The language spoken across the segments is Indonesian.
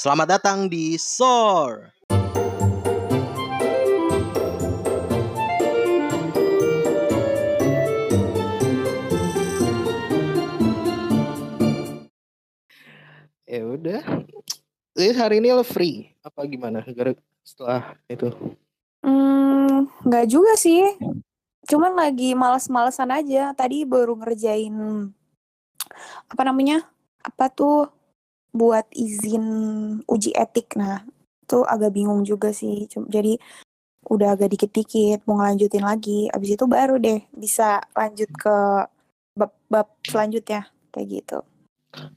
Selamat datang di SOR. Ya udah. Jadi hari ini lo free apa gimana? Gara setelah itu. Hmm, nggak juga sih. Cuman lagi males-malesan aja. Tadi baru ngerjain apa namanya? Apa tuh buat izin uji etik. Nah, tuh agak bingung juga sih. Jadi udah agak dikit-dikit mau ngelanjutin lagi. Abis itu baru deh bisa lanjut ke bab-bab selanjutnya kayak gitu.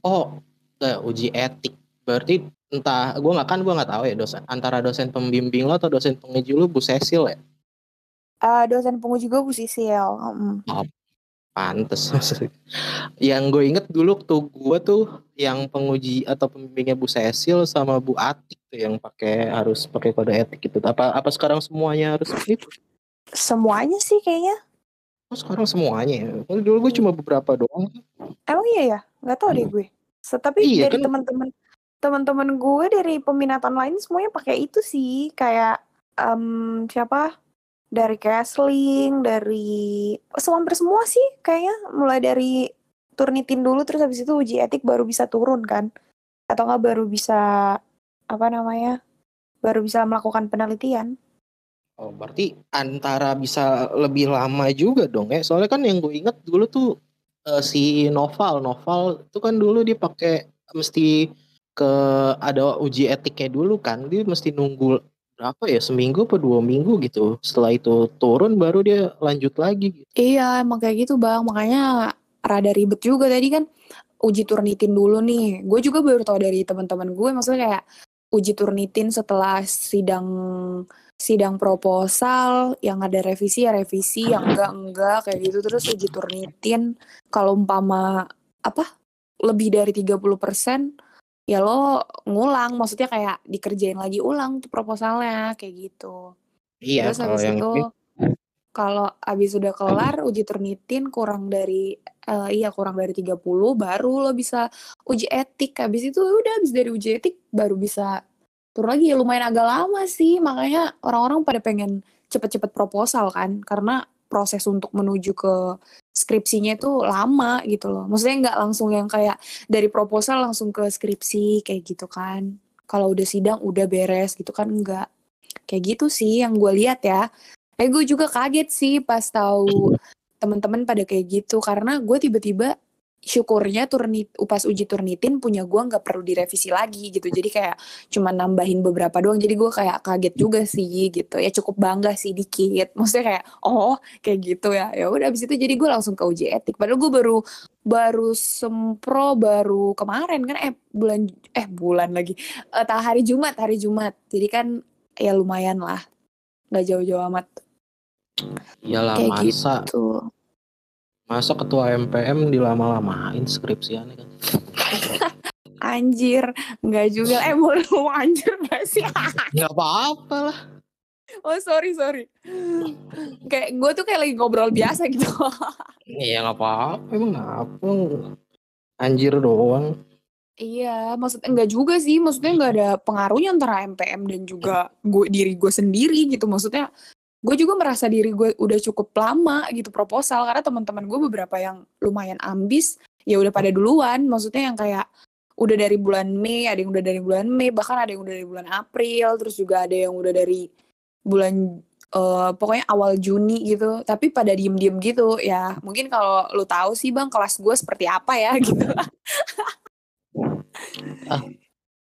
Oh, eh, uji etik. Berarti entah gue nggak kan gue nggak tahu ya dosen antara dosen pembimbing lo atau dosen penguji lo Bu Cecil ya. Eh, dosen penguji gue Bu Sisil. Mm. Pantes. yang gue inget dulu tuh gue tuh yang penguji atau pembimbingnya Bu Cecil sama Bu Atik tuh yang pakai harus pakai kode etik gitu. Apa apa sekarang semuanya harus itu? Semuanya sih kayaknya. Oh, sekarang semuanya. ya? Kalau Dulu gue cuma beberapa doang. Emang iya ya? Nggak tahu deh gue. Tapi Iya, dari kan- teman-teman teman-teman gue dari peminatan lain semuanya pakai itu sih kayak em, siapa dari Castling dari semua hampir semua sih kayaknya mulai dari turnitin dulu terus habis itu uji etik baru bisa turun kan atau nggak baru bisa apa namanya baru bisa melakukan penelitian Oh, berarti antara bisa lebih lama juga dong ya. Soalnya kan yang gue inget dulu tuh eh, si Noval, Noval itu kan dulu dia pakai mesti ke ada uji etiknya dulu kan. Dia mesti nunggu berapa ya seminggu atau dua minggu gitu. Setelah itu turun baru dia lanjut lagi. Gitu. Iya, emang kayak gitu bang. Makanya rada ribet juga tadi kan uji turnitin dulu nih. Gue juga baru tahu dari teman-teman gue, maksudnya kayak uji turnitin setelah sidang sidang proposal yang ada revisi ya revisi, yang enggak enggak kayak gitu terus uji turnitin kalau umpama apa lebih dari 30% ya lo ngulang maksudnya kayak dikerjain lagi ulang tuh proposalnya kayak gitu. Iya, Terus habis yang itu kalau habis udah kelar uji turnitin kurang dari eh, iya kurang dari 30 baru lo bisa uji etik. Habis itu udah habis dari uji etik baru bisa turun lagi ya lumayan agak lama sih. Makanya orang-orang pada pengen cepet-cepet proposal kan karena proses untuk menuju ke skripsinya itu lama gitu loh. Maksudnya nggak langsung yang kayak dari proposal langsung ke skripsi kayak gitu kan. Kalau udah sidang udah beres gitu kan enggak. Kayak gitu sih yang gue lihat ya. Eh gue juga kaget sih pas tahu teman-teman pada kayak gitu karena gue tiba-tiba syukurnya turnit upas uji turnitin punya gue nggak perlu direvisi lagi gitu. Jadi kayak cuma nambahin beberapa doang. Jadi gue kayak kaget juga sih gitu. Ya cukup bangga sih dikit. Maksudnya kayak oh kayak gitu ya. Ya udah abis itu jadi gue langsung ke uji etik. Padahal gue baru baru sempro baru kemarin kan eh bulan eh bulan lagi. Eh hari Jumat hari Jumat. Jadi kan ya lumayan lah. Nggak jauh-jauh amat. Iyalah kayak masa. gitu masa ketua MPM dilama-lamain skripsiannya kan. anjir nggak juga. Eh boleh ngomong anjir gak sih? Nggak apa-apa lah. oh sorry sorry. Kayak gue tuh kayak lagi ngobrol biasa gitu. Iya nggak apa-apa. Emang apa? Anjir doang. iya maksudnya enggak juga sih. Maksudnya nggak ada pengaruhnya antara MPM dan juga gue diri gue sendiri gitu. Maksudnya gue juga merasa diri gue udah cukup lama gitu proposal karena teman-teman gue beberapa yang lumayan ambis ya udah pada duluan. Maksudnya yang kayak udah dari bulan Mei ada yang udah dari bulan Mei bahkan ada yang udah dari bulan April terus juga ada yang udah dari bulan eh, pokoknya awal Juni gitu. Tapi pada diem-diem gitu ya mungkin kalau lu tahu sih bang kelas gue seperti apa ya gitu.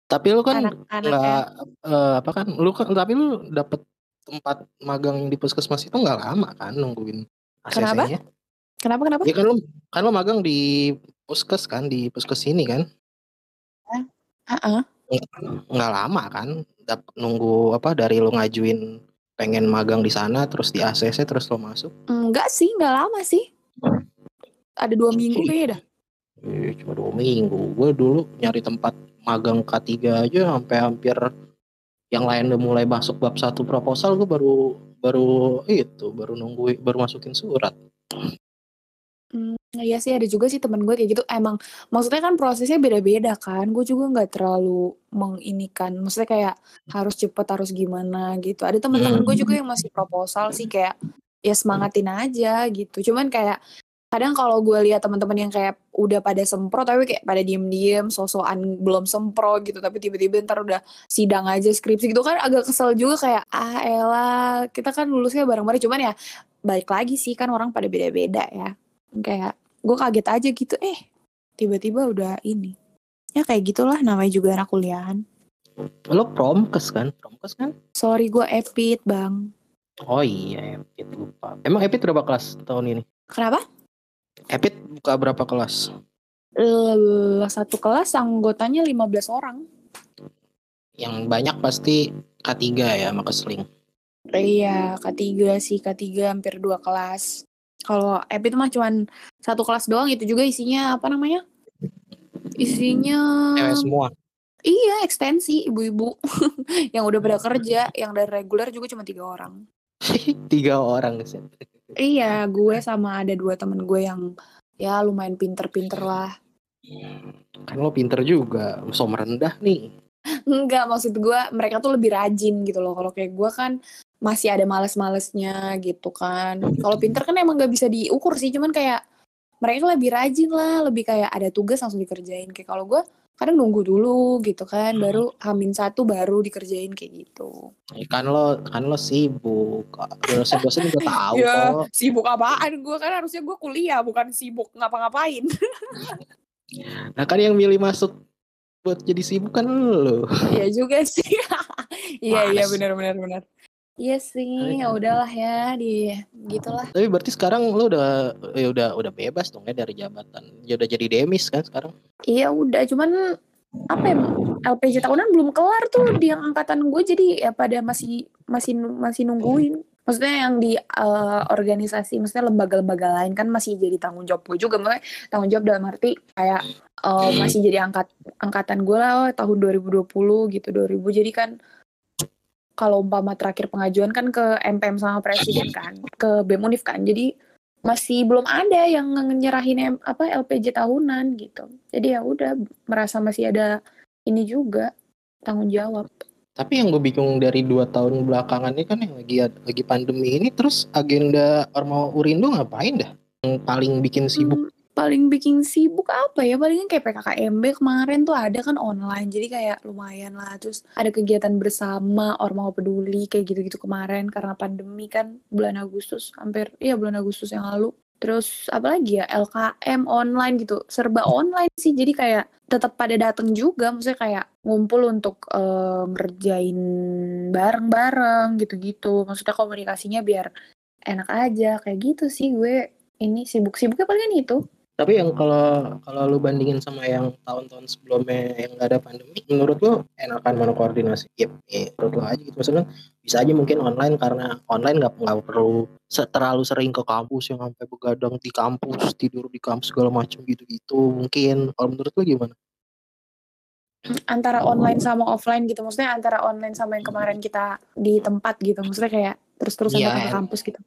Tapi lu kan anak-anak nggak eh, apa kan lu kan tapi lu dapet tempat magang di puskesmas itu nggak lama kan nungguin Kenapa? ACC-nya. kenapa kenapa? Ya kan lu kan lu magang di puskes kan di puskes ini kan. Heeh. nggak lama kan dap nunggu apa dari lu ngajuin pengen magang di sana terus di ACC terus lo masuk. Enggak sih enggak lama sih. Ada dua minggu kayaknya dah Eh, cuma dua minggu. Gue dulu nyari tempat magang K3 aja sampai hampir yang lain udah mulai masuk bab satu proposal gue baru baru itu baru nunggu baru masukin surat Iya sih ada juga sih temen gue kayak gitu. Emang maksudnya kan prosesnya beda-beda kan. Gue juga nggak terlalu menginikan. Maksudnya kayak harus cepet harus gimana gitu. Ada temen-temen gue juga yang masih proposal sih kayak ya semangatin aja gitu. Cuman kayak kadang kalau gue lihat teman-teman yang kayak udah pada sempro tapi kayak pada diem-diem sosokan belum sempro gitu tapi tiba-tiba ntar udah sidang aja skripsi gitu kan agak kesel juga kayak ah elah kita kan lulusnya bareng-bareng cuman ya balik lagi sih kan orang pada beda-beda ya kayak gue kaget aja gitu eh tiba-tiba udah ini ya kayak gitulah namanya juga anak kuliahan Lo promkes kan? Promkes kan? sorry gue epit bang Oh iya, Epit lupa. Emang Epit berapa kelas tahun ini? kenapa Epit buka berapa kelas? Eh, satu kelas anggotanya 15 orang Yang banyak pasti K3 ya sama keseling. Iya, K3 sih, K3 hampir dua kelas. Kalau EP itu mah cuman satu kelas doang, itu juga isinya apa namanya? Isinya Cewek semua. iya ekstensi ibu-ibu yang udah pada kerja, yang dari reguler juga cuma tiga orang. Tiga orang sih. Iya, gue sama ada dua temen gue yang ya lumayan pinter-pinter lah. Kan lo pinter juga, som rendah nih. Enggak, maksud gue mereka tuh lebih rajin gitu loh. Kalau kayak gue kan masih ada males-malesnya gitu kan. Kalau pinter kan emang gak bisa diukur sih, cuman kayak mereka lebih rajin lah, lebih kayak ada tugas langsung dikerjain. Kayak kalau gue kadang nunggu dulu gitu kan, baru hamin satu baru dikerjain kayak gitu. Ya Kan lo kan lo sibuk. Dosen-dosen juga tahu ya, kok. sibuk apaan? Gue kan harusnya gue kuliah, bukan sibuk ngapa-ngapain. Nah kan yang milih masuk buat jadi sibuk kan lo. Iya juga sih. Iya iya benar benar benar. Iya sih, ya udahlah ya di gitulah. Tapi berarti sekarang lo udah ya udah udah bebas dong ya dari jabatan. Ya udah jadi demis kan sekarang. Iya udah, cuman apa ya LPJ tahunan belum kelar tuh di yang angkatan gue jadi ya pada masih masih masih nungguin. Maksudnya yang di eh, organisasi, maksudnya lembaga-lembaga lain kan masih jadi tanggung jawab gue juga. Maksudnya tanggung jawab dalam arti kayak eh, masih jadi angkat angkatan gue lah oh, tahun 2020 gitu 2000 jadi kan kalau umpama terakhir pengajuan kan ke MPM sama presiden kan ke BEM Unif kan jadi masih belum ada yang nyerahin apa LPJ tahunan gitu jadi ya udah merasa masih ada ini juga tanggung jawab Tapi yang gue bingung dari dua tahun belakangan ini kan yang lagi lagi pandemi ini terus agenda Orma Urindo ngapain dah? Yang paling bikin sibuk. Paling bikin sibuk apa ya? Palingan kayak PKKMB kemarin tuh ada kan online jadi kayak lumayan lah. Terus ada kegiatan bersama Ormawa peduli kayak gitu-gitu kemarin karena pandemi kan bulan Agustus hampir iya bulan Agustus yang lalu. Terus apa lagi ya LKM online gitu. Serba online sih jadi kayak tetap pada datang juga. Maksudnya kayak ngumpul untuk eh, ngerjain bareng-bareng gitu-gitu. Maksudnya komunikasinya biar enak aja kayak gitu sih gue. Ini sibuk-sibuknya palingan itu Tapi yang kalau kalau lu bandingin sama yang tahun-tahun sebelumnya yang gak ada pandemi, menurut lu enakan mana koordinasi? Yep, eh, menurut lu aja gitu. Maksudnya bisa aja mungkin online karena online nggak nggak perlu terlalu sering ke kampus yang sampai begadang di kampus, tidur di kampus segala macam gitu-gitu. Mungkin kalau menurut lu gimana? antara online sama offline gitu maksudnya antara online sama yang kemarin kita di tempat gitu maksudnya kayak terus-terusan datang ke kampus gitu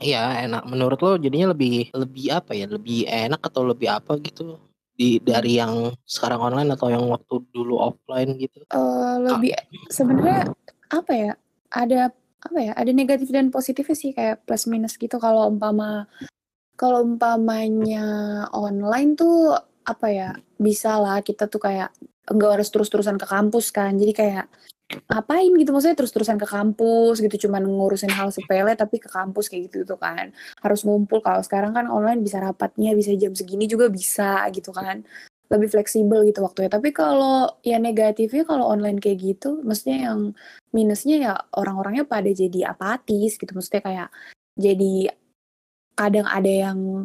Iya enak. Menurut lo jadinya lebih lebih apa ya? Lebih enak atau lebih apa gitu? Di dari yang sekarang online atau yang waktu dulu offline gitu? Eh, lebih sebenarnya apa ya ada apa ya ada negatif dan positifnya sih kayak plus minus gitu kalau umpama kalau umpamanya online tuh apa ya bisa lah kita tuh kayak enggak harus terus-terusan ke kampus kan jadi kayak ngapain gitu maksudnya terus-terusan ke kampus gitu cuman ngurusin hal sepele tapi ke kampus kayak gitu tuh kan. Harus ngumpul kalau sekarang kan online bisa rapatnya bisa jam segini juga bisa gitu kan. Lebih fleksibel gitu waktunya. Tapi kalau ya negatifnya kalau online kayak gitu maksudnya yang minusnya ya orang-orangnya pada jadi apatis gitu. Maksudnya kayak jadi kadang ada yang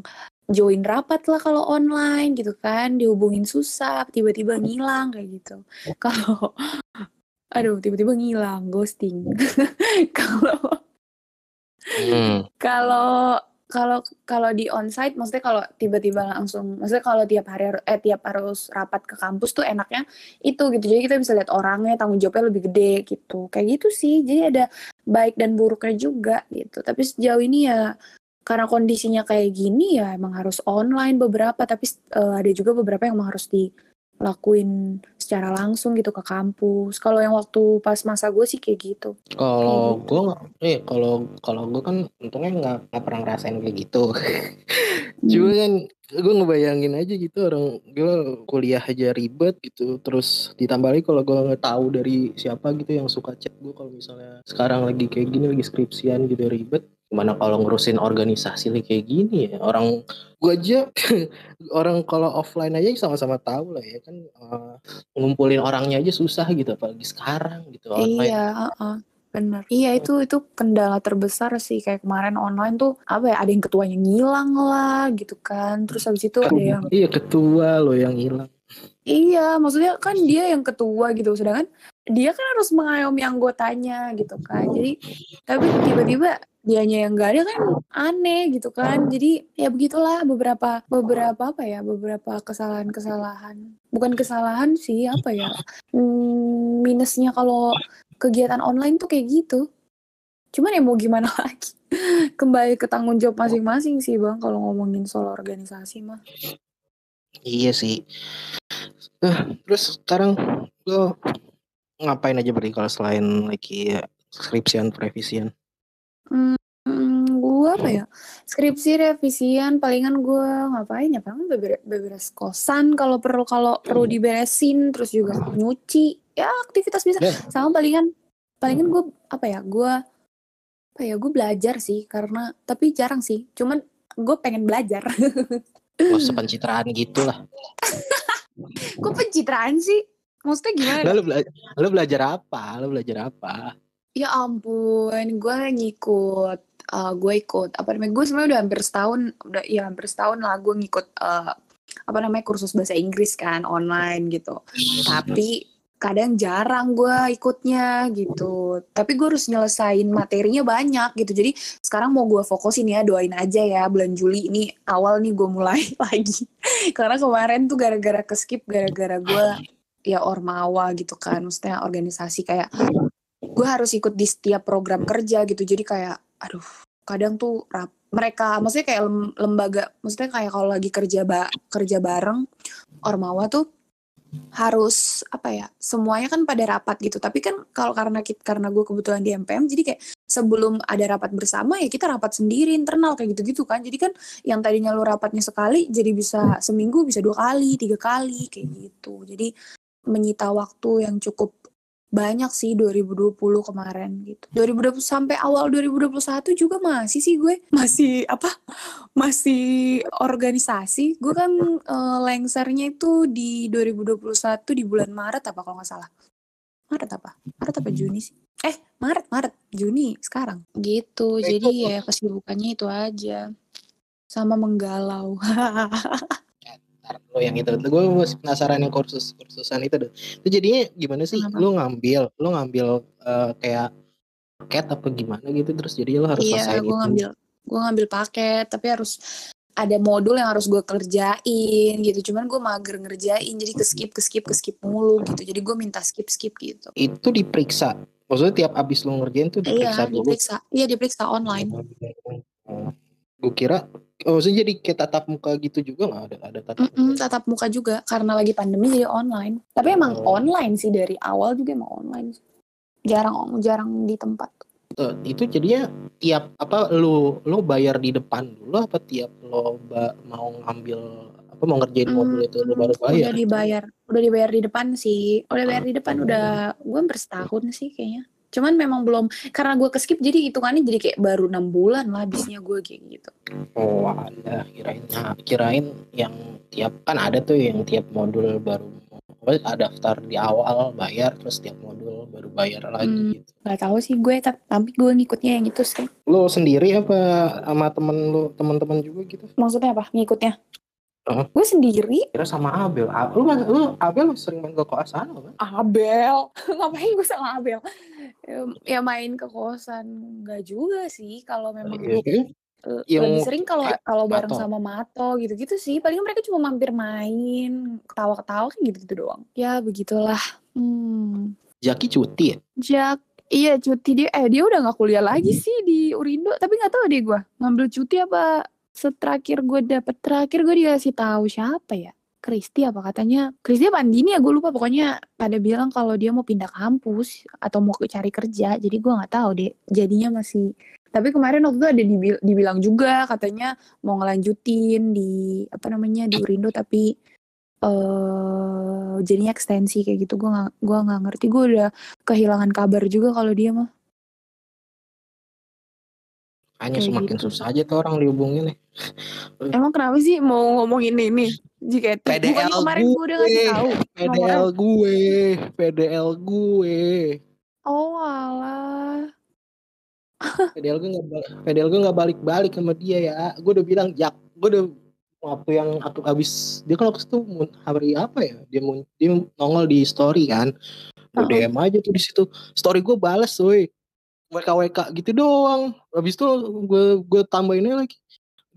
join rapat lah kalau online gitu kan dihubungin susah tiba-tiba ngilang kayak gitu. Kalau aduh tiba-tiba ngilang ghosting. Kalau Hmm. kalau kalau kalau di onsite maksudnya kalau tiba-tiba langsung maksudnya kalau tiap hari har- eh tiap harus rapat ke kampus tuh enaknya itu gitu. Jadi kita bisa lihat orangnya tanggung jawabnya lebih gede gitu. Kayak gitu sih. Jadi ada baik dan buruknya juga gitu. Tapi sejauh ini ya karena kondisinya kayak gini ya emang harus online beberapa tapi uh, ada juga beberapa yang emang harus dilakuin secara langsung gitu ke kampus. Kalau yang waktu pas masa gue sih kayak gitu. Kalau hmm. gue eh kalau kalau gue kan untungnya nggak nggak pernah ngerasain kayak gitu. hmm. Cuma kan gue ngebayangin aja gitu orang gue kuliah aja ribet gitu terus ditambah lagi kalau gue nggak tahu dari siapa gitu yang suka chat gue kalau misalnya sekarang lagi kayak gini lagi skripsian gitu ribet gimana kalau ngurusin organisasi kayak gini ya orang gua aja orang kalau offline aja sama-sama tahu lah ya kan uh, ngumpulin orangnya aja susah gitu apalagi sekarang gitu online iya uh -uh. Bener. Iya itu itu kendala terbesar sih kayak kemarin online tuh apa ya ada yang ketuanya ngilang lah gitu kan. Terus habis itu ada yang Iya ketua lo yang hilang. Iya, maksudnya kan dia yang ketua gitu sedangkan dia kan harus mengayomi anggotanya gitu kan. Jadi tapi tiba-tiba dianya yang gak ada kan aneh gitu kan. Jadi ya begitulah beberapa beberapa apa ya beberapa kesalahan-kesalahan. Bukan kesalahan sih apa ya hmm, minusnya kalau kegiatan online tuh kayak gitu. Cuman ya mau gimana lagi? Kembali ke tanggung jawab masing-masing sih bang kalau ngomongin soal organisasi mah. Iya sih. Nah, terus sekarang lo ngapain aja berarti kalau selain lagi ya, skripsian revisian Hmm, gue apa ya, skripsi, revisian, palingan gue ngapain ya, palingan beber beberes kosan kalau perlu kalau perlu diberesin, terus juga nyuci, ya aktivitas bisa yeah. sama palingan palingan gue apa ya, gue apa ya, gue belajar sih karena tapi jarang sih, cuman gue pengen belajar. Oh, sepencitraan gitulah. Kok pencitraan sih? Maksudnya gimana? Lalu bela lu belajar apa? Lu belajar apa? Ya ampun, gue ngikut, uh, gue ikut apa namanya, gue sebenarnya udah hampir setahun, udah ya hampir setahun lah gue ngikut, uh, apa namanya, kursus bahasa Inggris kan online gitu. Tapi kadang jarang gue ikutnya gitu. Tapi gue harus nyelesain materinya banyak gitu. Jadi sekarang mau gue fokusin ya, doain aja ya bulan Juli ini awal nih gue mulai lagi. Karena kemarin tuh gara-gara ke-skip, gara-gara gue ya ormawa gitu kan, maksudnya organisasi kayak gue harus ikut di setiap program kerja gitu. Jadi kayak aduh kadang tuh rap mereka maksudnya kayak lembaga maksudnya kayak kalau lagi kerja ba kerja bareng ormawa tuh harus apa ya semuanya kan pada rapat gitu. Tapi kan kalau karena kita karena gue kebetulan di MPM jadi kayak sebelum ada rapat bersama ya kita rapat sendiri internal kayak gitu gitu kan. Jadi kan yang tadinya lu rapatnya sekali jadi bisa seminggu bisa dua kali tiga kali kayak gitu. Jadi menyita waktu yang cukup banyak sih 2020 kemarin gitu. 2020 sampai awal 2021 juga masih sih gue masih apa? Masih organisasi. Gue kan uh, lengsernya itu di 2021 di bulan Maret apa kalau nggak salah. Maret apa? Maret apa Juni sih? Eh, Maret, Maret, Juni sekarang. Gitu. Jadi ya kesibukannya itu aja. Sama menggalau. ntar lo yang itu. Gue masih penasaran yang kursus kursusan itu deh itu jadinya gimana sih? Kenapa? lo ngambil lo ngambil uh, kayak paket apa gimana gitu? Terus jadi lo harus iya, selesai gue gitu. ngambil gue ngambil paket tapi harus ada modul yang harus gue kerjain gitu. Cuman gue mager ngerjain jadi ke skip ke skip ke skip mulu gitu. Jadi gue minta skip skip gitu. Itu diperiksa. Maksudnya tiap abis lo ngerjain tuh diperiksa iya, dulu. diperiksa. Iya diperiksa online. Gue kira Oh, maksudnya jadi kayak tatap muka gitu juga nggak ada ada tatap muka? Mm -mm, tatap muka juga karena lagi pandemi jadi online. Tapi oh. emang online sih dari awal juga emang online. Jarang jarang di tempat. Uh, itu jadinya tiap apa lu lu bayar di depan dulu apa tiap lo ba, mau ngambil apa mau ngerjain hmm, mobil itu lu baru bayar? Udah dibayar, udah dibayar di depan sih. Udah bayar di depan udah gue bersetahun sih kayaknya. Cuman memang belum karena gue keskip jadi hitungannya jadi kayak baru enam bulan lah habisnya gue kayak gitu. Oh ada kirain nah, kirain yang tiap kan ada tuh yang tiap modul baru ada daftar di awal bayar terus tiap modul baru bayar lagi hmm, gitu. Gak tahu sih gue tapi gue ngikutnya yang itu sih. Lo sendiri apa sama temen lo teman-teman juga gitu? Maksudnya apa ngikutnya? Uh, gue sendiri. Kira sama Abel. Lu, lu Abel sering main ke kosan kan? Abel? Ngapain gue sama Abel? Ya, main ke kosan enggak juga sih kalau memang okay. Iya, yang lebih sering kalau kalau bareng Mato. sama Mato gitu-gitu sih paling mereka cuma mampir main ketawa-ketawa kan gitu-gitu doang ya begitulah hmm. Jaki cuti ya? Jak Iya cuti dia eh dia udah nggak kuliah lagi sih di Urindo tapi nggak tahu deh gue ngambil cuti apa seterakhir gue dapet terakhir gue dikasih tahu siapa ya? Kristi apa katanya? Kristi apa Andini ya? Gue lupa pokoknya pada bilang kalau dia mau pindah kampus atau mau cari kerja. Jadi gue nggak tahu deh jadinya masih. Tapi kemarin waktu itu ada dibil- dibilang juga katanya mau ngelanjutin di apa namanya di Urindo tapi eh jadinya ekstensi kayak gitu. Gue nggak gua nggak ngerti. Gue udah kehilangan kabar juga kalau dia mah Hanya Kayak semakin gitu. susah aja tuh orang dihubungin nih. emang kenapa sih mau ngomongin ini JKT bukannya PDL kemarin gue udah ngasih gue. tahu PDL gue, PDL gue. oh alah PDL gue nggak PDL gue nggak balik-balik sama dia ya. Gue udah bilang jak, gue udah waktu yang aku habis dia waktu itu hari apa ya dia dia nongol di story kan gue Uh-uh. DM aja tuh di situ story gue balas woi WK WK gitu doang. Habis itu gue gue tambahinnya lagi.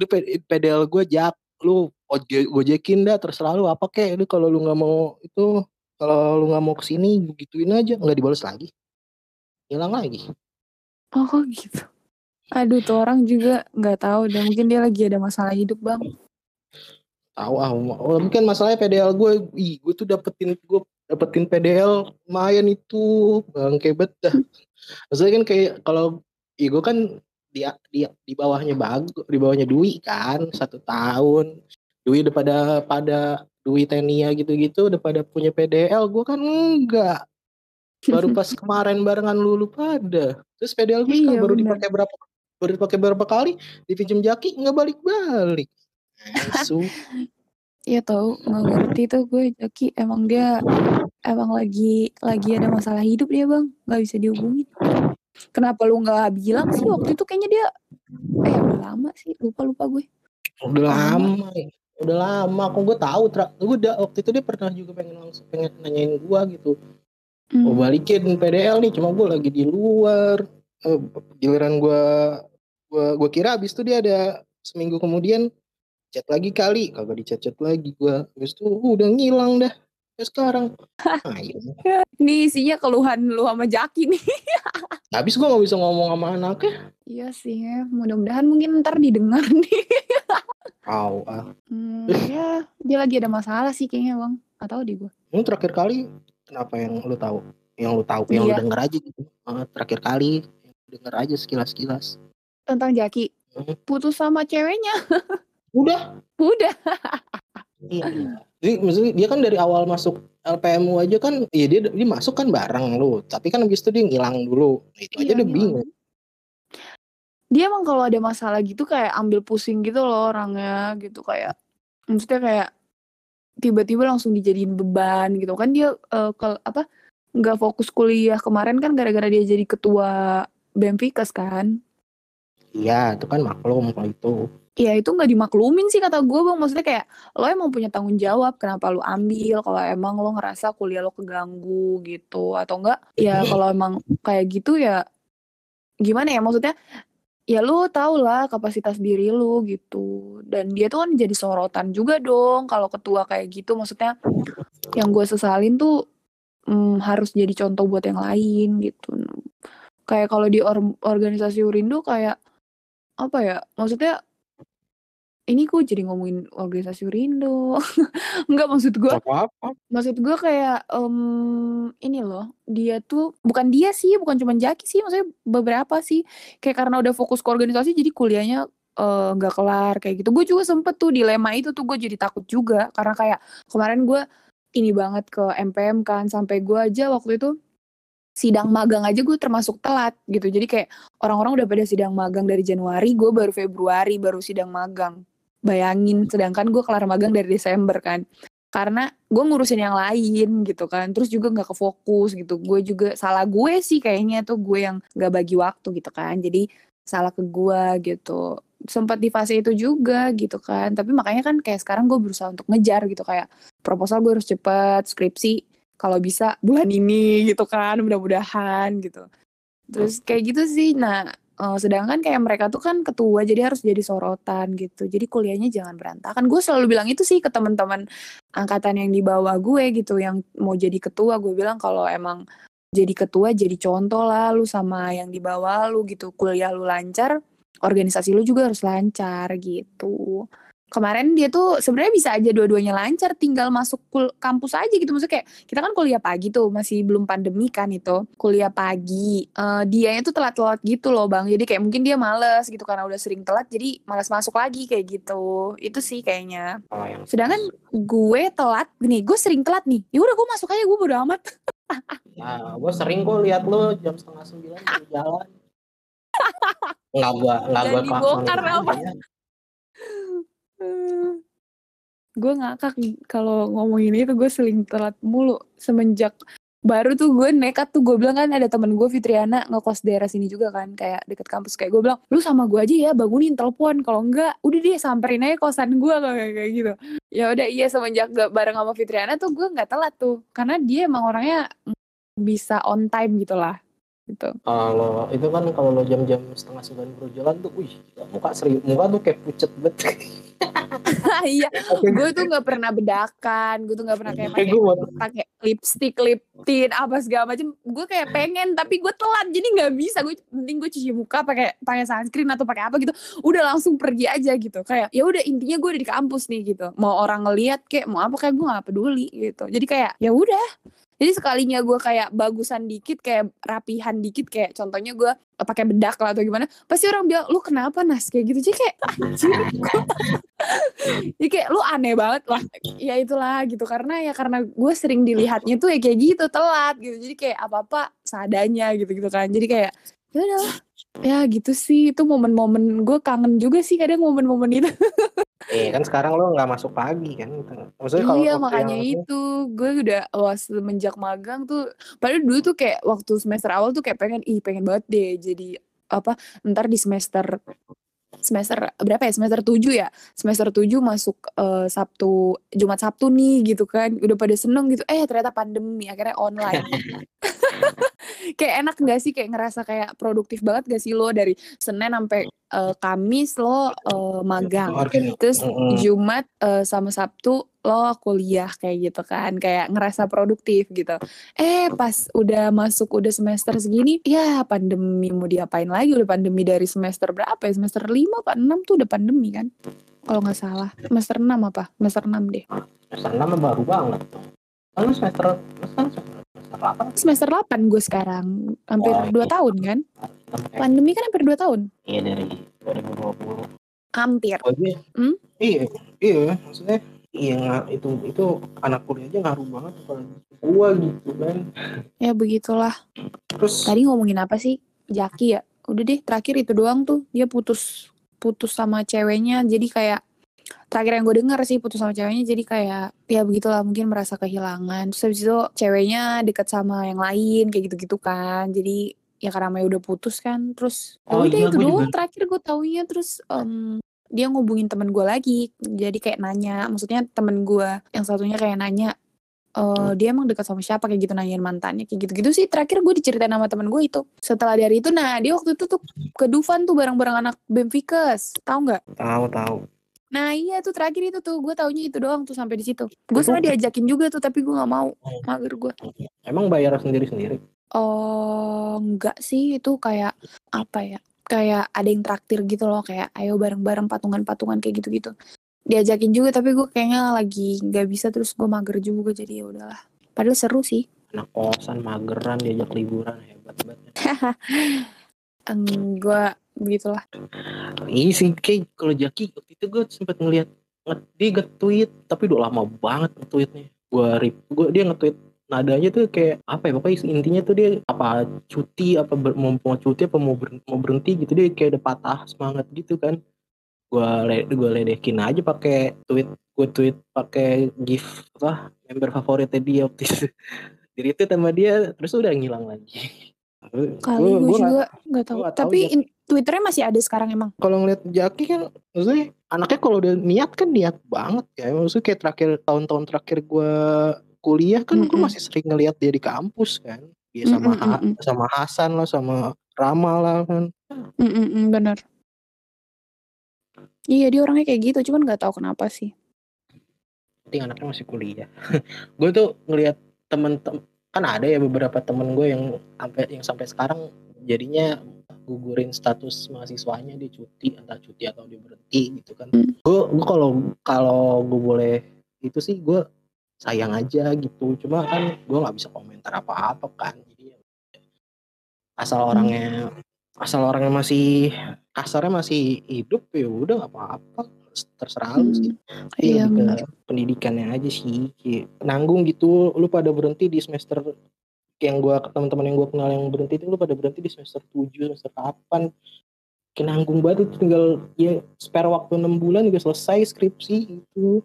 Udah P- PDL gue jak lu oje- gojekin dah terserah lu apa kek. Lu kalau lu nggak mau itu kalau lu nggak mau ke sini gituin aja nggak dibalas lagi. Hilang lagi. Oh kok gitu? Aduh tuh orang juga nggak tahu dan mungkin dia lagi ada masalah hidup bang. Tahu ah oh, mungkin masalahnya PDL gue ih gue tuh dapetin gue dapetin PDL lumayan itu bang kebet dah. Maksudnya kan kayak kalau gue kan di di di bawahnya bagus di bawahnya Dwi kan satu tahun. Dwi udah pada pada Dwi Tenia gitu-gitu udah pada punya PDL gue kan enggak. Baru pas kemarin barengan lulu pada. Terus PDL gue Iya, baru bener. dipakai berapa baru dipakai berapa kali dipinjem jaki nggak balik-balik. Iya tahu nggak ngerti tuh gue Jaki emang dia emang lagi lagi ada masalah hidup dia bang nggak bisa dihubungin. Kenapa lu nggak bilang sih waktu itu kayaknya dia eh udah lama sih lupa lupa gue. udah Lama. lama ya. udah lama kok gue tahu tra- gue udah waktu itu dia pernah juga pengen langsung pengen nanyain gue gitu Hmm. mau balikin PDL nih cuma gue lagi di luar Eh, giliran gue gue gue kira abis itu dia ada seminggu kemudian chat lagi kali kagak dicat chat lagi gue abis itu uh, udah ngilang dah ya sekarang ayo Ini isinya keluhan lu sama Jaki nih. habis gue nggak bisa ngomong sama anaknya Iya sih ya mudah-mudahan mungkin ntar didengar nih. Au, ah. Hmm, ya dia lagi ada masalah sih kayaknya bang. Atau di gue. Ini terakhir kali kenapa yang lu tahu? Yang lu tahu, yang lu Iya. denger aja gitu. Terakhir kali denger aja sekilas-sekilas. Tentang Jaki Hmm. putus sama ceweknya. Udah. Udah. Iya. Jadi maksudnya dia kan dari awal masuk LPMU aja kan, iya dia dia masuk kan bareng lu. Tapi kan habis itu dia ngilang dulu. Nah, itu aja Iya, udah ngilang. bingung. dia emang kalau ada masalah gitu kayak ambil pusing gitu loh orangnya gitu kayak maksudnya kayak tiba-tiba langsung dijadiin beban gitu kan dia eh, ke apa nggak fokus kuliah kemarin kan gara-gara dia jadi ketua BMFIKes kan Iya, itu kan maklum kalau itu. Ya itu nggak dimaklumin sih kata gue bang. Maksudnya kayak lo emang punya tanggung jawab kenapa lo ambil? Kalau emang lo ngerasa kuliah lo keganggu gitu atau enggak ya kalau emang kayak gitu ya gimana ya? Maksudnya ya lu tau lah kapasitas diri lu gitu. Dan dia tuh kan jadi sorotan juga dong kalau ketua kayak gitu. Maksudnya yang gue sesalin tuh mm, harus jadi contoh buat yang lain gitu. Kayak kalau di or- organisasi Urindo kayak apa ya? Maksudnya ini gue jadi ngomongin organisasi Urindo nggak maksud gue Apa-apa. maksud gue kayak em, ini loh dia tuh bukan dia sih bukan cuma Jaki sih maksudnya beberapa sih. Kayak karena udah fokus ke organisasi jadi kuliahnya eh, nggak kelar kayak gitu. Gue juga sempet tuh dilema itu tuh gue jadi takut juga. Karena kayak kemarin gue ini banget ke MPM kan sampai gue aja waktu itu sidang magang aja gue termasuk telat gitu. Jadi kayak orang-orang udah pada sidang magang dari Januari gue baru Februari baru sidang magang bayangin. Sedangkan gue kelar magang dari Desember kan. Karena gue ngurusin yang lain gitu kan. Terus juga nggak kefokus gitu. Gue juga salah gue sih kayaknya tuh gue yang nggak bagi waktu gitu kan. Jadi salah ke gue gitu. Sempat di fase itu juga gitu kan. Tapi makanya kan kayak sekarang gue berusaha untuk ngejar gitu. Kayak proposal gue harus cepet skripsi kalau bisa bulan ini gitu kan mudah-mudahan gitu. Terus kayak gitu sih. Nah eh, sedangkan kayak mereka tuh kan ketua jadi harus jadi sorotan gitu. Jadi kuliahnya jangan berantakan. Gue selalu bilang itu sih ke teman-teman angkatan yang di bawah gue gitu yang mau jadi ketua. Gue bilang kalau emang jadi ketua jadi contoh lah lu sama yang di bawah lu gitu. Kuliah lu lancar organisasi lu juga harus lancar gitu kemarin dia tuh sebenarnya bisa aja dua-duanya lancar tinggal masuk kul kampus aja gitu. Maksudnya kayak kita kan kuliah pagi tuh masih belum pandemi kan itu. Kuliah pagi uh, dianya tuh telat-telat gitu loh bang. Jadi kayak mungkin dia males gitu karena udah sering telat jadi malas masuk lagi kayak gitu. Itu sih kayaknya. Oh, sedangkan gue telat nih gue sering telat nih. Ya udah gue masuk aja gue bodo amat. Nah, gue sering kok lihat lo jam setengah sembilan di jalan. Nggak gua, nggak gua dibongkar apa? Gue ngakak kalau ngomongin itu gue sering telat mulu. Semenjak baru tuh gue nekat tuh gue bilang kan ada temen gue Fitriana ngekos daerah sini juga kan kayak deket kampus. Kayak gue bilang lu sama gue aja ya bangunin telepon. Kalau enggak udah deh samperin aja kosan gue kayak kayak gitu. Ya udah iya semenjak gak bareng sama Fitriana tuh gue nggak telat tuh. Karena dia emang orangnya bisa on time gitu lah gitu Kalau itu kan kalau lo jam-jam setengah sembilan baru jalan tuh, wih, muka serius, muka tuh kayak pucet banget. iya gue tuh nggak pernah bedakan gue tuh nggak pernah kayak pakai pakai lipstick, lip tint, apa segala macam. Gue kayak pengen tapi gue telat jadi nggak bisa. Gue penting gue cuci muka pakai pakai sunscreen atau pakai apa gitu. Udah langsung pergi aja gitu. Kayak ya udah intinya gue udah di kampus nih gitu. Mau orang ngeliat kayak mau apa kayak gue nggak peduli gitu. Jadi kayak ya udah. Jadi sekalinya gue kayak bagusan dikit, kayak rapihan dikit, kayak contohnya gue pakai bedak lah atau gimana, pasti orang bilang lu kenapa nas kayak gitu. Jadi kayak anjir. Jadi kayak lu aneh banget lah. Ya itulah gitu karena ya karena gue sering dilihatnya tuh ya kayak gitu telat gitu. Jadi kayak apa-apa seadanya gitu-gitu kan. Jadi kayak ya udah ya gitu sih. Itu momen-momen gue kangen juga sih kadang momen-momen itu Eh kan sekarang lo nggak masuk pagi kan? Maksudnya kalau iya makanya yang- itu. Gue udah was semenjak magang tuh padahal dulu tuh kayak waktu semester awal tuh kayak pengen ih pengen banget deh jadi apa ntar di semester semester berapa ya? Semester 7 ya? Semester 7 masuk eh, Sabtu Jumat Sabtu nih gitu kan. Udah pada seneng gitu. Eh ternyata pandemi akhirnya online kayak enak gak sih? Kayak ngerasa kayak produktif banget gak sih lo dari Senin sampai eh, Kamis lo eh, magang. Organ- terus. Jumat eh, sama Sabtu lo kuliah kayak gitu kan. Kayak ngerasa produktif gitu. Eh pas udah masuk udah semester segini ya pandemi mau diapain lagi? Udah pandemi dari semester berapa ya? Semester 5 apa 6 tuh udah pandemi kan? Kalau nggak salah. Semester 6 apa? Semester 6 deh. Semester enam baru banget. Tuh. Kan semester kan semester delapan semester 8 gue sekarang hampir Oh, 2 iya. tahun kan pakai- pandemi kan hampir 2 tahun Iya dari 2020. hampir Oh, iya. Hmm? Iya, iya, maksudnya iya itu itu anak kuliah aja ngaruh banget apalagi gua gitu kan. ya begitulah Terus Tadi ngomongin apa sih? Jaki ya? Udah deh, terakhir itu doang tuh. Dia putus putus sama ceweknya. Jadi kayak terakhir yang gue denger sih putus sama ceweknya jadi kayak ya begitulah mungkin merasa kehilangan. Terus habis itu ceweknya deket sama yang lain kayak gitu-gitu kan. Jadi ya karena Maya udah putus kan. Terus ya Oh udah iya, itu gua doang juga- terakhir gue taunya terus em, dia ngubungin temen gue lagi. Jadi kayak nanya, maksudnya temen gue yang satunya kayak nanya eh dia emang dekat sama siapa kayak gitu nanyain mantannya kayak gitu-gitu sih terakhir gue diceritain sama temen gue itu setelah dari itu nah dia waktu itu tuh ke Dufan tuh bareng-bareng anak Bemfikes tahu nggak tahu tahu. Nah iya tuh terakhir itu tuh gue taunya itu doang tuh sampai di situ. Gue sebenarnya diajakin juga tuh tapi gue nggak mau mager gue Emang bayar sendiri sendiri. oh enggak sih itu kayak apa ya kayak ada yang traktir gitu loh kayak ayo bareng-bareng patungan-patungan kayak gitu-gitu. Diajakin juga tapi gue kayaknya lagi nggak bisa terus gue mager juga jadi ya udahlah. Padahal seru sih. Anak kosan mageran diajak liburan hebat banget. Gue begitulah. Iya sih kayak kalau Jaki waktu itu gue sempat ngeliat nge- dia nge-tweet tapi udah lama banget nge-tweetnya. Gue rip, gue dia nge-tweet nadanya tuh kayak apa ya pokoknya intinya tuh dia apa cuti apa ber, mau, mau cuti apa mau berhenti, mau berhenti gitu dia kayak udah patah semangat gitu kan. Gue le, gue ledekin aja pakai tweet gue tweet pakai gif apa member favoritnya dia waktu itu. Jadi itu sama dia terus udah ngilang lagi. Kali gue juga nggak tahu. tapi ya. in- twitternya masih ada sekarang emang? Kalau ngeliat Jaki kan maksudnya anaknya kalau udah niat kan niat banget ya. Maksudnya kayak terakhir tahun-tahun terakhir gue kuliah kan gue Mm-mm. masih sering ngeliat dia di kampus kan. Dia sama Mm-mm, Ha- mm-mm. sama Hasan lah sama Rama lah kan. Mm, mm, mm, bener. Iya dia orangnya kayak gitu cuman nggak tahu kenapa sih. Penting anaknya masih kuliah. Gue tuh ngeliat temen tem kan ada ya beberapa temen gue yang sampai yang sampai sekarang jadinya gugurin status mahasiswanya dia cuti entah cuti atau dia berhenti gitu kan. Hmm. gue gue kalau kalau gue boleh itu sih gue sayang aja gitu. Cuma kan gue nggak bisa komentar apa-apa kan. Jadi ya asal orangnya asal orangnya masih kasarnya masih hidup ya udah nggak apa-apa. Terserah lu sih. Tapi Iya, lebih ke benar. pendidikannya aja sih. Kayak nanggung gitu lu pada berhenti di semester yang gua teman-teman yang gua kenal yang berhenti itu lu pada berhenti di semester 7 semester 8 kayak nanggung banget itu tinggal ya spare waktu enam bulan juga selesai skripsi itu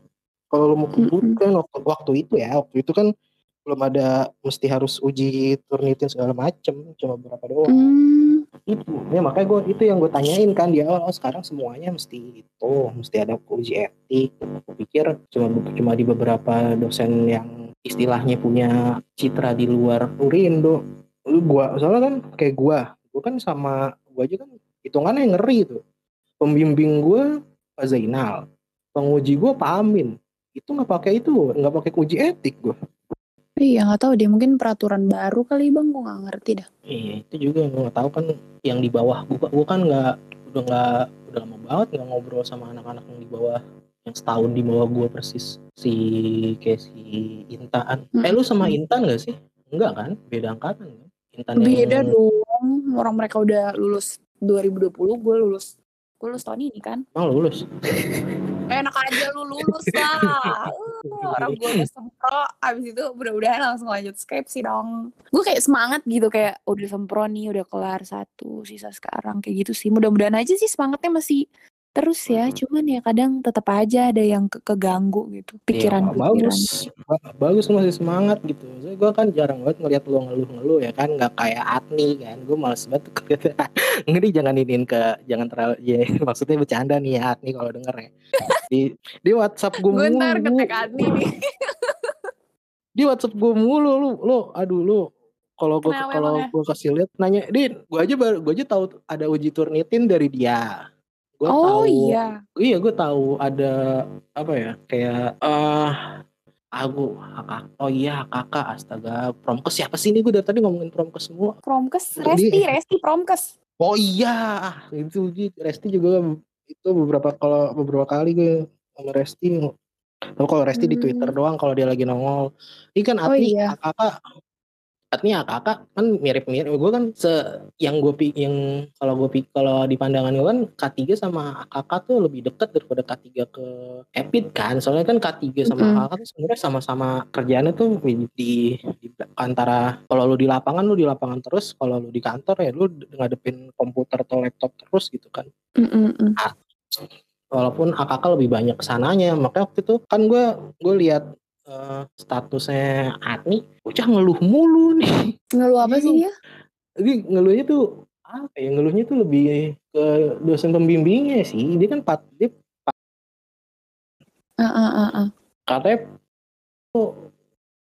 kalau lu mau Mm-mm. kebut kan waktu, waktu itu ya waktu itu kan belum ada mesti harus uji turnitin segala macem cuma berapa doang. Hmm, itu ya makanya gue itu yang gue tanyain kan di awal oh sekarang semuanya mesti itu mesti ada uji etik. Gue pikir cuma cuma di beberapa dosen yang istilahnya punya citra di luar. Urindo lu gua soalnya kan kayak gua gua kan sama gua aja kan hitungannya ngeri tuh. Pembimbing gua Pak Zainal penguji gua Pak Amin. Itu nggak pakai itu nggak pakai uji etik gua. Iya nggak tahu deh mungkin peraturan baru kali bang, gue nggak ngerti dah. Iya itu juga yang gue nggak tahu kan yang di bawah gua, gua kan nggak udah nggak udah lama banget nggak ngobrol sama anak-anak yang di bawah yang setahun di bawah gua persis si kayak si Intan. Eh lu sama Intan gak sih? Enggak kan? Beda angkatan kan? Intan Beda yang dong, orang mereka udah lulus 2020, gue lulus gue lulus tahun ini kan. emang lulus. Enak aja lu lulus lah. Uh, orang gue udah sempro, abis itu mudah-mudahan langsung lanjut skripsi dong. Gue kayak semangat gitu kayak udah sempro nih, udah kelar satu, sisa sekarang kayak gitu sih. Mudah-mudahan aja sih semangatnya masih terus ya. Hmm. Cuman ya kadang tetap aja ada yang ke keganggu gitu, Ya, pikiran-pikiran. bagus, Ba- bagus lu masih semangat gitu. Saya gue kan jarang banget ngeliat lu ngeluh-ngeluh ya kan, nggak kayak Atni kan. Gue males banget ngeri jangan iniin ke, jangan terlalu, ya maksudnya bercanda nih ya Atni kalau denger ya. Di di WhatsApp gue mulu, ngetek Adi nih. di WhatsApp gue mulu lu, lu, aduh lu. Kalau gue Kenapa kalau emangnya? gue kasih lihat nanya, Din, gue aja baru gue aja tahu ada uji turnitin dari dia. Gue Oh tahu, iya. iya gue tahu ada apa ya kayak eh aku kakak oh iya kakak astaga promkes siapa sih ini gue dari tadi ngomongin promkes semua Promkes, Jadi- Resti, Resti Promkes. oh iya itu Ji. Resti juga itu beberapa kalau beberapa kali gue sama Resti Tapi kalau Resti di Hmm. Twitter doang kalau dia lagi nongol ini kan Oh Atni iya. kakak Atni kakak kan mirip-mirip. Gue kan se yang gue yang kalau gue kalau di pandangan gue kan K3 sama kakak tuh lebih dekat daripada K3 ke Epid kan. Soalnya kan K3 sama Mm-mm. kakak tuh sebenarnya sama-sama kerjaannya tuh di, di, di antara kalau lu di lapangan lu di lapangan terus. Kalau lu di kantor ya lu ngadepin komputer atau laptop terus gitu kan. Mm-mm-mm. walaupun AKK lebih banyak ke sananya. Makanya waktu itu kan gue gue lihat eh, statusnya Atni bocah ngeluh mulu nih Ngeluh apa sih dia? jadi ngeluhnya tuh apa ya ngeluhnya tuh lebih ke dosen pembimbingnya sih dia kan pat dia Ah, ah, ah, ah. katanya tuh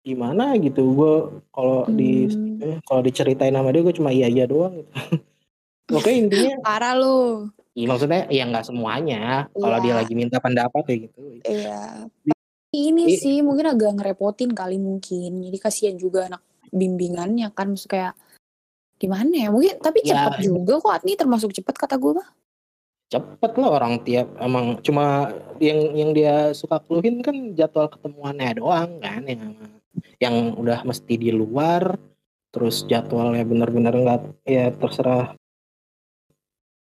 gimana gitu gue kalau di Hmm. eh, kalau diceritain sama dia gue cuma iya iya doang gitu oke intinya Parah lu. ya maksudnya ya nggak semuanya kalau Iya. dia lagi minta pendapat kayak gitu Iya. Ini I- sih mungkin agak ngerepotin kali mungkin. Jadi kasihan juga anak bimbingannya kan maksud kayak gimana ya? Mungkin tapi Ya. cepat juga kok Atni termasuk cepat kata gue mah. cepet lah orang tiap emang cuma yang yang dia suka keluhin kan jadwal ketemuannya doang kan yang yang udah mesti di luar terus jadwalnya bener-bener nggak ya terserah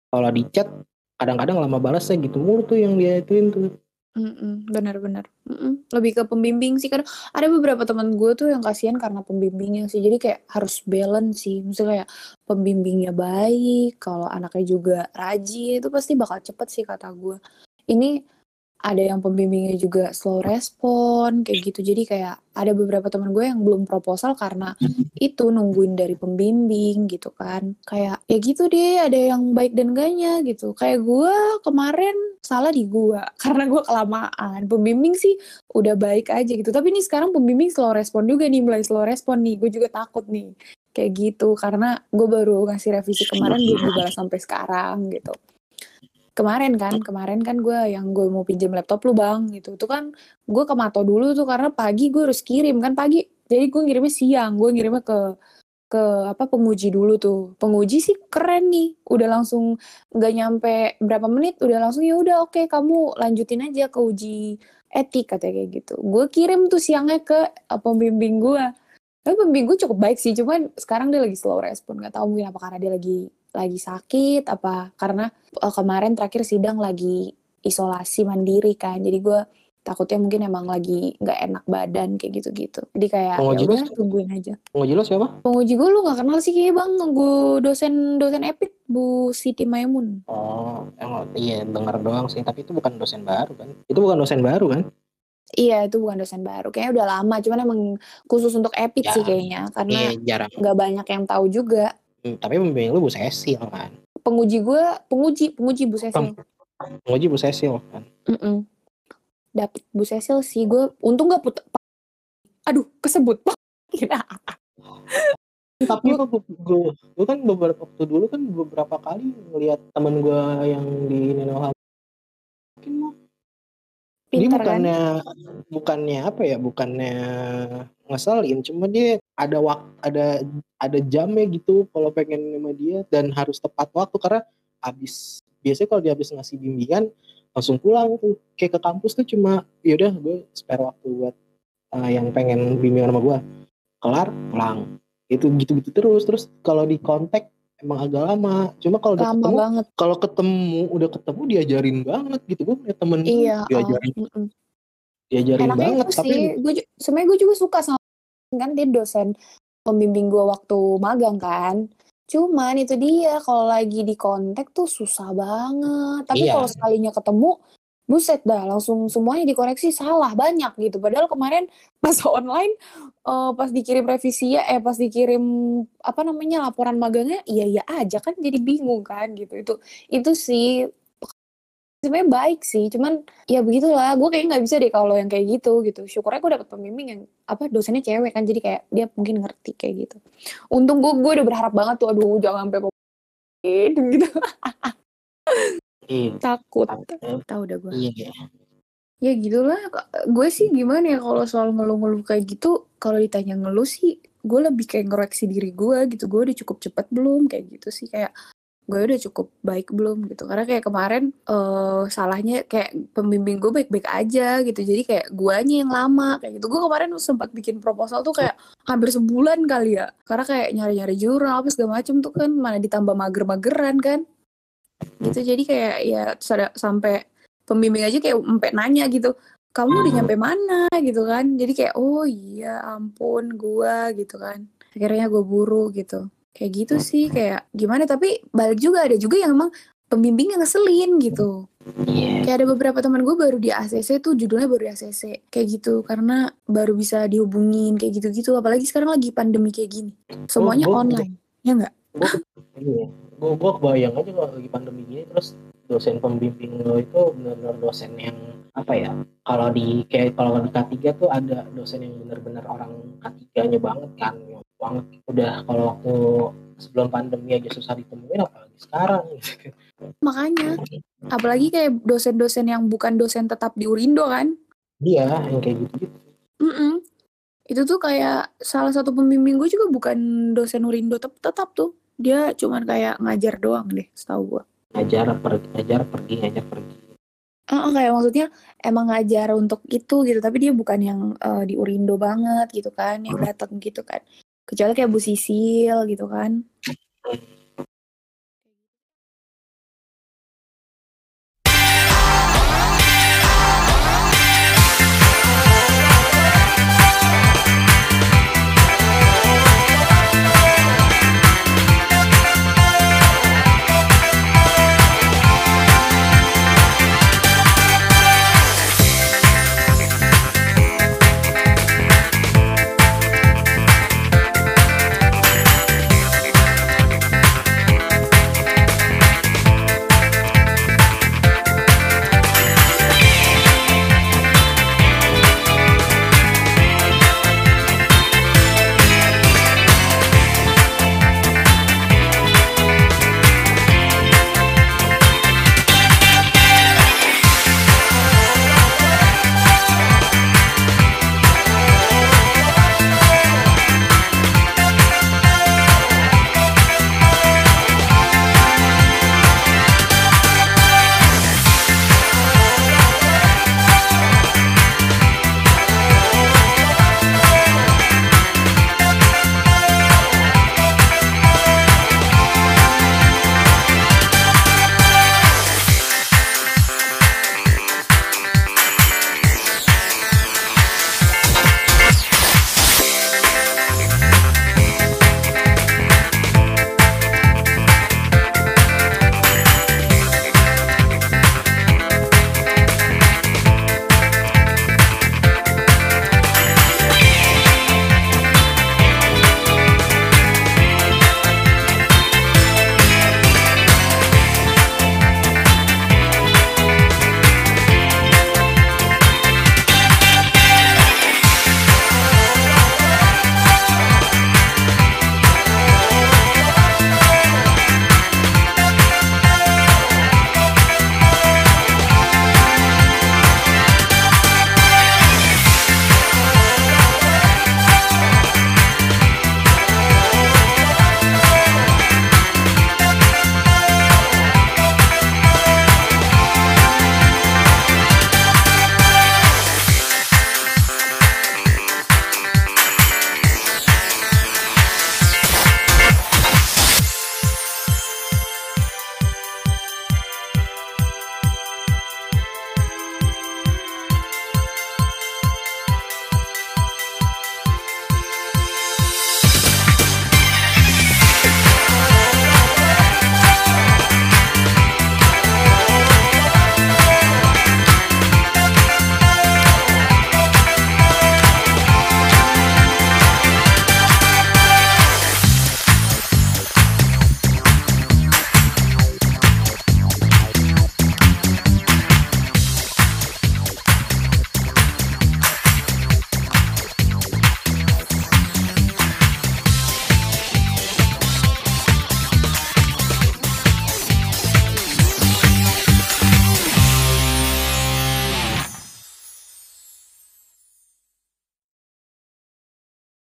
kalau di chat kadang-kadang lama balasnya gitu mulu tuh yang dia ituin tuh Mm-mm, benar-benar. Mm-mm. Lebih ke pembimbing sih kan. Ada beberapa teman gue tuh yang kasihan karena pembimbingnya sih. Jadi kayak harus balance sih. Maksudnya kayak pembimbingnya baik, kalau anaknya juga rajin itu pasti bakal cepet sih kata gue. Ini ada yang pembimbingnya juga slow respon kayak gitu. Jadi kayak ada beberapa teman gue yang belum proposal karena itu nungguin dari pembimbing gitu kan. Kayak ya gitu deh, ada yang baik dan enggaknya gitu. Kayak gue kemarin salah di gua karena gua kelamaan. Pembimbing sih udah baik aja gitu. Tapi nih sekarang pembimbing slow respon juga nih, mulai slow respon nih. Gue juga takut nih kayak gitu karena gue baru ngasih revisi kemarin belum dibalas sampai sekarang gitu. Kemarin kan, kemarin kan gue yang gue mau pinjam laptop lu bang gitu. Itu kan gue ke Mato dulu tuh karena pagi gue harus kirim kan pagi Jadi gue ngirimnya siang, gue ngirimnya ke ke apa penguji dulu tuh. Penguji sih keren nih, udah langsung nggak nyampe berapa menit, udah langsung ya udah oke kamu lanjutin aja ke uji etik katanya kayak gitu. Gue kirim tuh siangnya ke uh, pembimbing gue. Tapi pembimbing gue cukup baik sih, cuman sekarang dia lagi slow respon. Gak tahu mungkin apa karena dia lagi lagi sakit apa karena uh, kemarin terakhir sidang lagi isolasi mandiri kan. Jadi gue takutnya mungkin emang lagi nggak enak badan kayak gitu-gitu. Jadi kayak ya Penguji lu udah tungguin aja. Penguji lo siapa? Penguji gue lu gak kenal sih kayaknya bang, gue dosen dosen epic Bu Siti Maimun. Oh, emang iya dengar doang sih, tapi itu bukan dosen baru kan? Itu bukan dosen baru kan? Iya itu bukan dosen baru, kayaknya udah lama, cuman emang khusus untuk epic Ya, sih kayaknya, Iya, karena jarang. nggak banyak yang tahu juga. Hmm, tapi pembimbing lu Bu Cecil kan? Penguji gue, penguji, penguji Bu Cecil. Penguji Bu Cecil kan? Mm Dapet Bu Cecil sih, gue untung gak put... Aduh, kesebut. Tapi gue, gue, gue kan beberapa waktu dulu kan beberapa kali ngelihat temen gue yang di Ninoha mungkin mah dia Pinter kan? bukannya bukannya apa ya bukannya ngeselin cuma dia ada waktu ada ada jamnya gitu kalau pengen sama dia dan harus tepat waktu karena habis biasanya kalau dia habis ngasih bimbingan langsung pulang tuh. Kayak ke kampus tuh cuma yaudah gue spare waktu buat uh, yang pengen bimbingan sama gue kelar pulang. Itu gitu-gitu terus terus kalau di kontak emang agak lama cuma kalau udah ketemu banget. kalau ketemu udah ketemu diajarin banget gitu gue punya temen Iya, diajarin mm-mm. diajarin enaknya banget itu tapi gue sebenarnya gue juga suka sama kan dia dosen pembimbing gue waktu magang kan cuman itu dia kalau lagi di kontak tuh susah banget tapi Iya. kalau sekalinya ketemu buset dah langsung semuanya dikoreksi salah banyak gitu. Padahal kemarin pas online eh, pas dikirim revisi ya eh pas dikirim apa namanya laporan magangnya iya iya aja kan jadi bingung kan gitu. Itu itu sih sebenarnya baik sih cuman ya begitulah gue kayak nggak bisa deh kalau yang kayak gitu gitu. Syukurnya gue dapet pembimbing yang apa dosennya cewek kan jadi kayak dia mungkin ngerti kayak gitu. Untung gue gue udah berharap banget tuh aduh jangan sampai gitu iya. Takut. Tapi- tahu udah gue iya. ya gitulah gue sih gimana ya kalau soal ngeluh-ngeluh kayak gitu kalau ditanya ngeluh sih gue lebih kayak ngoreksi diri gue gitu. Gue udah cukup cepat belum? Kayak gitu sih. Kayak gue udah cukup baik belum gitu. Karena kayak kemarin eh salahnya kayak pembimbing gue baik-baik aja gitu. Jadi kayak guanya yang lama kayak gitu. Gue kemarin sempat bikin proposal tuh kayak hampir sebulan kali ya. Karena kayak nyari-nyari jurnal apa segala macem tuh kan. Mana ditambah mager-mageran kan gitu. Jadi kayak ya sampai pembimbing aja kayak sampai nanya gitu kamu udah nyampe mana? Gitu kan. Jadi kayak oh iya ampun gua gitu kan. Akhirnya gue buru gitu. Kayak gitu sih kayak gimana tapi balik juga ada juga yang emang pembimbing yang ngeselin gitu. Iya. kayak ada beberapa teman gue baru di ACC tuh judulnya baru di ACC kayak gitu karena baru bisa dihubungin kayak gitu-gitu. Apalagi sekarang lagi pandemi kayak gini. Semuanya gua- online ya enggak Iya. Gue gue kebayang aja kalau lagi pandemi gini terus dosen pembimbing lo itu benar-benar dosen yang apa ya? Kalau di kayak kalau di K3 tuh ada dosen yang benar-benar orang K3-nya banget kan. Banget udah kalau waktu sebelum pandemi aja susah ditemuin apalagi sekarang gitu. makanya apalagi kayak dosen-dosen yang bukan dosen tetap di Urindo kan Iya, yang kayak gitu-gitu. Mm-mm. Itu tuh kayak salah satu pembimbing gue juga bukan dosen Urindo tetap, tetap tuh. Dia cuman kayak ngajar doang deh, setahu gue. Ngajar pergi, ngajar pergi, ngajar pergi. Ah, kayak maksudnya emang ngajar untuk itu gitu, tapi dia bukan yang eh, di Urindo banget gitu kan, yang datang gitu kan. Kecuali kayak Bu Sisil gitu kan.